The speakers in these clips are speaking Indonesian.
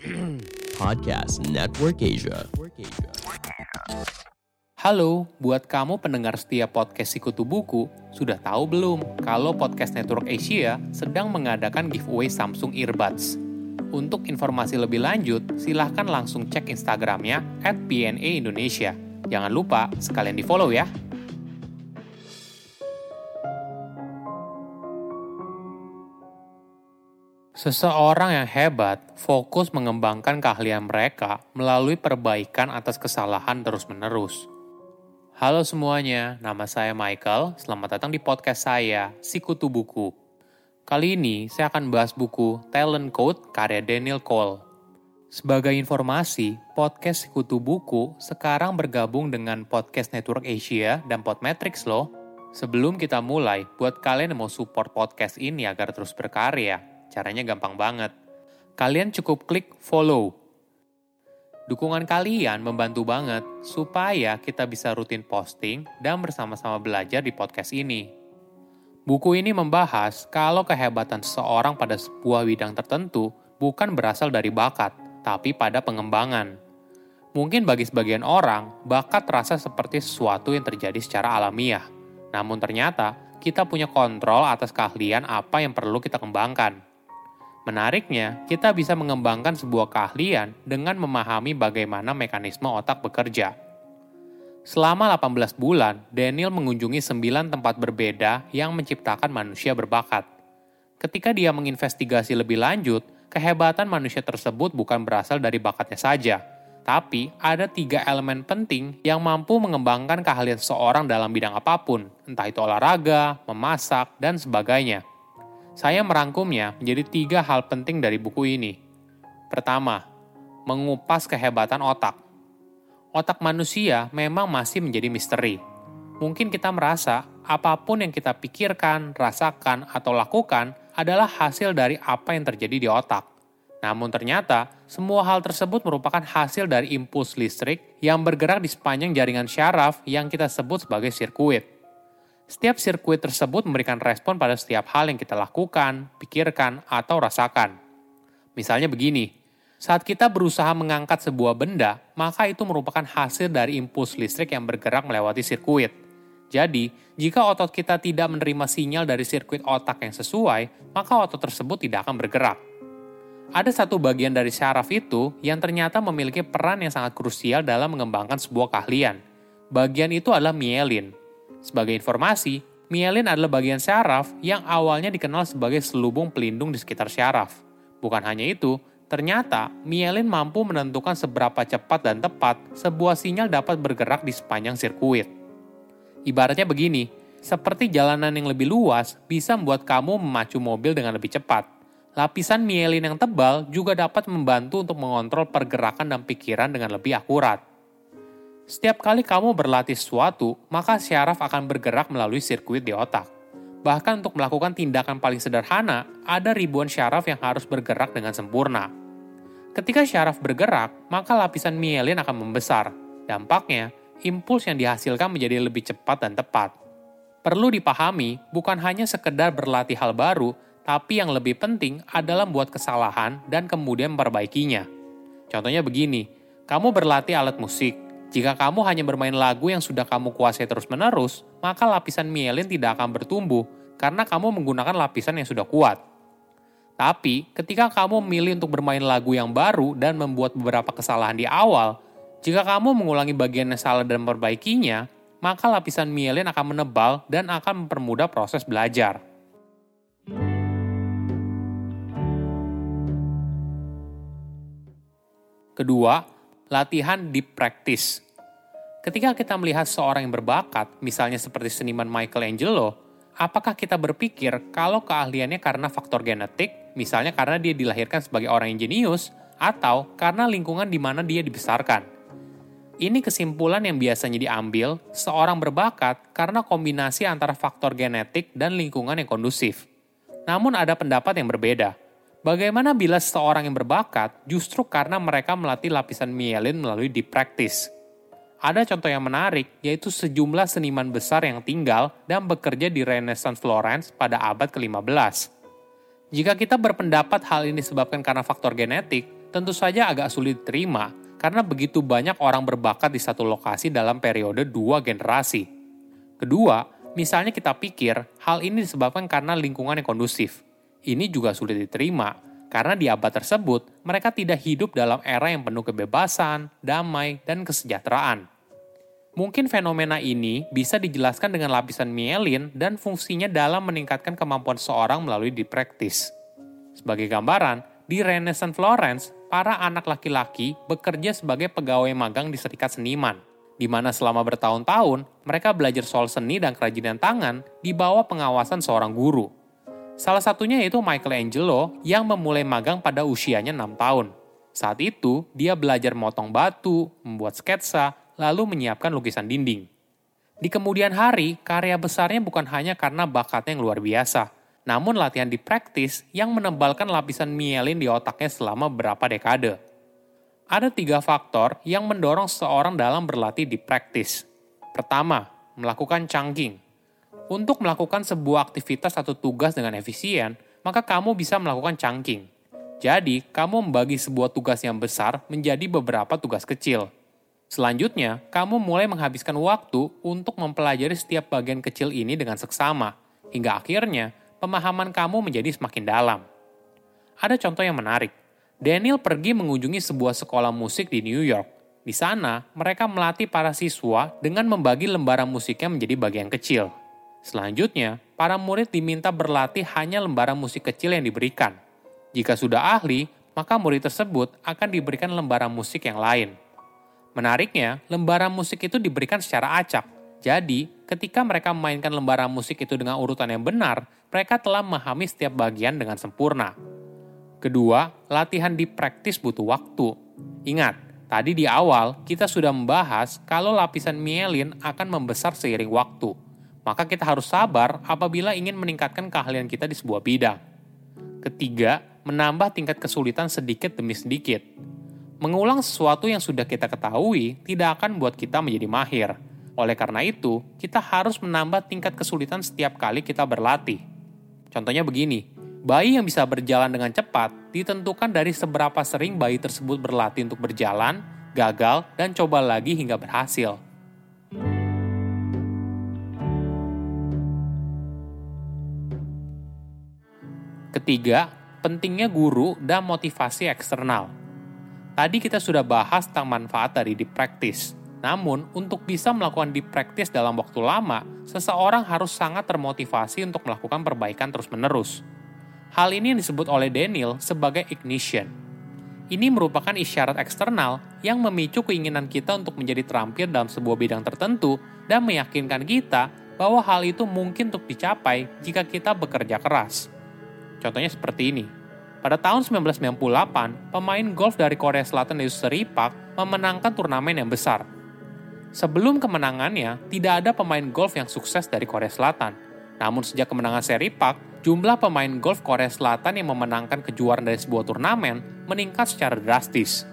Podcast Network Asia. Halo, buat kamu pendengar setia podcast Sikutu Buku, sudah tahu belum kalau Podcast Network Asia sedang mengadakan giveaway Samsung Earbuds? Untuk informasi lebih lanjut, silahkan langsung cek Instagramnya at PNA Indonesia. Jangan lupa, sekalian di follow ya. Seseorang yang hebat fokus mengembangkan keahlian mereka melalui perbaikan atas kesalahan terus-menerus. Halo semuanya, nama saya Michael. Selamat datang di podcast saya, Sikutu Buku. Kali ini saya akan bahas buku Talent Code karya Daniel Cole. Sebagai informasi, podcast Sikutu Buku sekarang bergabung dengan Podcast Network Asia dan Podmetrics loh. Sebelum kita mulai, buat kalian yang mau support podcast ini agar terus berkarya, Caranya gampang banget. Kalian cukup klik follow. Dukungan kalian membantu banget supaya kita bisa rutin posting dan bersama-sama belajar di podcast ini. Buku ini membahas kalau kehebatan seseorang pada sebuah bidang tertentu bukan berasal dari bakat, tapi pada pengembangan. Mungkin bagi sebagian orang, bakat terasa seperti sesuatu yang terjadi secara alamiah. Namun ternyata, kita punya kontrol atas keahlian apa yang perlu kita kembangkan. Menariknya, kita bisa mengembangkan sebuah keahlian dengan memahami bagaimana mekanisme otak bekerja. Selama 18 bulan, Daniel mengunjungi 9 tempat berbeda yang menciptakan manusia berbakat. Ketika dia menginvestigasi lebih lanjut, kehebatan manusia tersebut bukan berasal dari bakatnya saja, tapi ada tiga elemen penting yang mampu mengembangkan keahlian seseorang dalam bidang apa pun, entah itu olahraga, memasak, dan sebagainya. Saya merangkumnya menjadi tiga hal penting dari buku ini. Pertama, mengupas kehebatan otak. Otak manusia memang masih menjadi misteri. Mungkin kita merasa apa pun yang kita pikirkan, rasakan, atau lakukan adalah hasil dari apa yang terjadi di otak. Namun ternyata, semua hal tersebut merupakan hasil dari impuls listrik yang bergerak di sepanjang jaringan syaraf yang kita sebut sebagai sirkuit. Setiap sirkuit tersebut memberikan respon pada setiap hal yang kita lakukan, pikirkan, atau rasakan. Misalnya begini, saat kita berusaha mengangkat sebuah benda, maka itu merupakan hasil dari impuls listrik yang bergerak melewati sirkuit. Jadi, jika otot kita tidak menerima sinyal dari sirkuit otak yang sesuai, maka otot tersebut tidak akan bergerak. Ada satu bagian dari syaraf itu yang ternyata memiliki peran yang sangat krusial dalam mengembangkan sebuah keahlian. Bagian itu adalah mielin, sebagai informasi, mielin adalah bagian syaraf yang awalnya dikenal sebagai selubung pelindung di sekitar syaraf. Bukan hanya itu, ternyata mielin mampu menentukan seberapa cepat dan tepat sebuah sinyal dapat bergerak di sepanjang sirkuit. Ibaratnya begini, seperti jalanan yang lebih luas bisa membuat kamu memacu mobil dengan lebih cepat. Lapisan mielin yang tebal juga dapat membantu untuk mengontrol pergerakan dan pikiran dengan lebih akurat. Setiap kali kamu berlatih sesuatu, maka syaraf akan bergerak melalui sirkuit di otak. Bahkan untuk melakukan tindakan paling sederhana, ada ribuan syaraf yang harus bergerak dengan sempurna. Ketika syaraf bergerak, maka lapisan mielin akan membesar. Dampaknya, impuls yang dihasilkan menjadi lebih cepat dan tepat. Perlu dipahami, bukan hanya sekedar berlatih hal baru, tapi yang lebih penting adalah membuat kesalahan dan kemudian memperbaikinya. Contohnya begini, kamu berlatih alat musik, jika kamu hanya bermain lagu yang sudah kamu kuasai terus-menerus, maka lapisan mielin tidak akan bertumbuh karena kamu menggunakan lapisan yang sudah kuat. Tapi, ketika kamu memilih untuk bermain lagu yang baru dan membuat beberapa kesalahan di awal, jika kamu mengulangi bagian yang salah dan memperbaikinya, maka lapisan mielin akan menebal dan akan mempermudah proses belajar. Kedua, latihan di praktis. Ketika kita melihat seorang yang berbakat, misalnya seperti seniman Michelangelo, apakah kita berpikir kalau keahliannya karena faktor genetik, misalnya karena dia dilahirkan sebagai orang yang jenius, atau karena lingkungan di mana dia dibesarkan? Ini kesimpulan yang biasanya diambil seorang berbakat karena kombinasi antara faktor genetik dan lingkungan yang kondusif. Namun ada pendapat yang berbeda. Bagaimana bila seseorang yang berbakat justru karena mereka melatih lapisan mielin melalui deep practice? Ada contoh yang menarik, yaitu sejumlah seniman besar yang tinggal dan bekerja di Renaissance Florence pada abad ke-15. Jika kita berpendapat hal ini disebabkan karena faktor genetik, tentu saja agak sulit diterima karena begitu banyak orang berbakat di satu lokasi dalam periode dua generasi. Kedua, misalnya kita pikir hal ini disebabkan karena lingkungan yang kondusif. Ini juga sulit diterima karena di abad tersebut mereka tidak hidup dalam era yang penuh kebebasan, damai, dan kesejahteraan. Mungkin fenomena ini bisa dijelaskan dengan lapisan mielin dan fungsinya dalam meningkatkan kemampuan seorang melalui dipraktis. Sebagai gambaran, di Renaissance Florence, para anak laki-laki bekerja sebagai pegawai magang di serikat seniman, di mana selama bertahun-tahun mereka belajar soal seni dan kerajinan tangan di bawah pengawasan seorang guru. Salah satunya yaitu Michelangelo yang memulai magang pada usianya 6 tahun. Saat itu, dia belajar motong batu, membuat sketsa, lalu menyiapkan lukisan dinding. Di kemudian hari, karya besarnya bukan hanya karena bakatnya yang luar biasa, namun latihan di praktis yang menebalkan lapisan mielin di otaknya selama beberapa dekade. Ada tiga faktor yang mendorong seseorang dalam berlatih di praktis. Pertama, melakukan chunking. Untuk melakukan sebuah aktivitas atau tugas dengan efisien, maka kamu bisa melakukan chunking. Jadi, kamu membagi sebuah tugas yang besar menjadi beberapa tugas kecil. Selanjutnya, kamu mulai menghabiskan waktu untuk mempelajari setiap bagian kecil ini dengan seksama, hingga akhirnya pemahaman kamu menjadi semakin dalam. Ada contoh yang menarik. Daniel pergi mengunjungi sebuah sekolah musik di New York. Di sana, mereka melatih para siswa dengan membagi lembaran musiknya menjadi bagian kecil. Selanjutnya, para murid diminta berlatih hanya lembaran musik kecil yang diberikan. Jika sudah ahli, maka murid tersebut akan diberikan lembaran musik yang lain. Menariknya, lembaran musik itu diberikan secara acak. Jadi, ketika mereka memainkan lembaran musik itu dengan urutan yang benar, mereka telah memahami setiap bagian dengan sempurna. Kedua, latihan di praktis butuh waktu. Ingat, tadi di awal kita sudah membahas kalau lapisan mielin akan membesar seiring waktu. Maka kita harus sabar apabila ingin meningkatkan keahlian kita di sebuah bidang. Ketiga, menambah tingkat kesulitan sedikit demi sedikit. Mengulang sesuatu yang sudah kita ketahui tidak akan membuat kita menjadi mahir. Oleh karena itu, kita harus menambah tingkat kesulitan setiap kali kita berlatih. Contohnya begini, bayi yang bisa berjalan dengan cepat ditentukan dari seberapa sering bayi tersebut berlatih untuk berjalan, gagal, dan coba lagi hingga berhasil. Ketiga, pentingnya guru dan motivasi eksternal. Tadi kita sudah bahas tentang manfaat dari deep practice. Namun, untuk bisa melakukan deep practice dalam waktu lama, seseorang harus sangat termotivasi untuk melakukan perbaikan terus-menerus. Hal ini disebut oleh Daniel sebagai ignition. Ini merupakan isyarat eksternal yang memicu keinginan kita untuk menjadi terampil dalam sebuah bidang tertentu dan meyakinkan kita bahwa hal itu mungkin untuk dicapai jika kita bekerja keras. Contohnya seperti ini. Pada tahun 1998, pemain golf dari Korea Selatan yaitu Seri Park memenangkan turnamen yang besar. Sebelum kemenangannya, tidak ada pemain golf yang sukses dari Korea Selatan. Namun sejak kemenangan Seri Park, jumlah pemain golf Korea Selatan yang memenangkan kejuaraan dari sebuah turnamen meningkat secara drastis.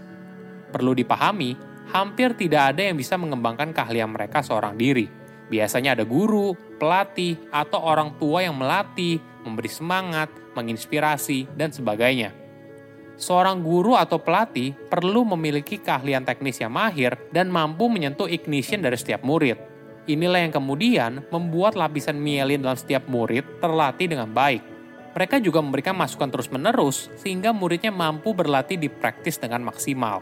Perlu dipahami, hampir tidak ada yang bisa mengembangkan keahlian mereka seorang diri. Biasanya ada guru, pelatih, atau orang tua yang melatih, memberi semangat, menginspirasi, dan sebagainya. Seorang guru atau pelatih perlu memiliki keahlian teknis yang mahir dan mampu menyentuh ignition dari setiap murid. Inilah yang kemudian membuat lapisan mielin dalam setiap murid terlatih dengan baik. Mereka juga memberikan masukan terus-menerus sehingga muridnya mampu berlatih di praktis dengan maksimal.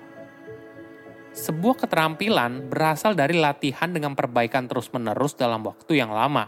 Sebuah keterampilan berasal dari latihan dengan perbaikan terus-menerus dalam waktu yang lama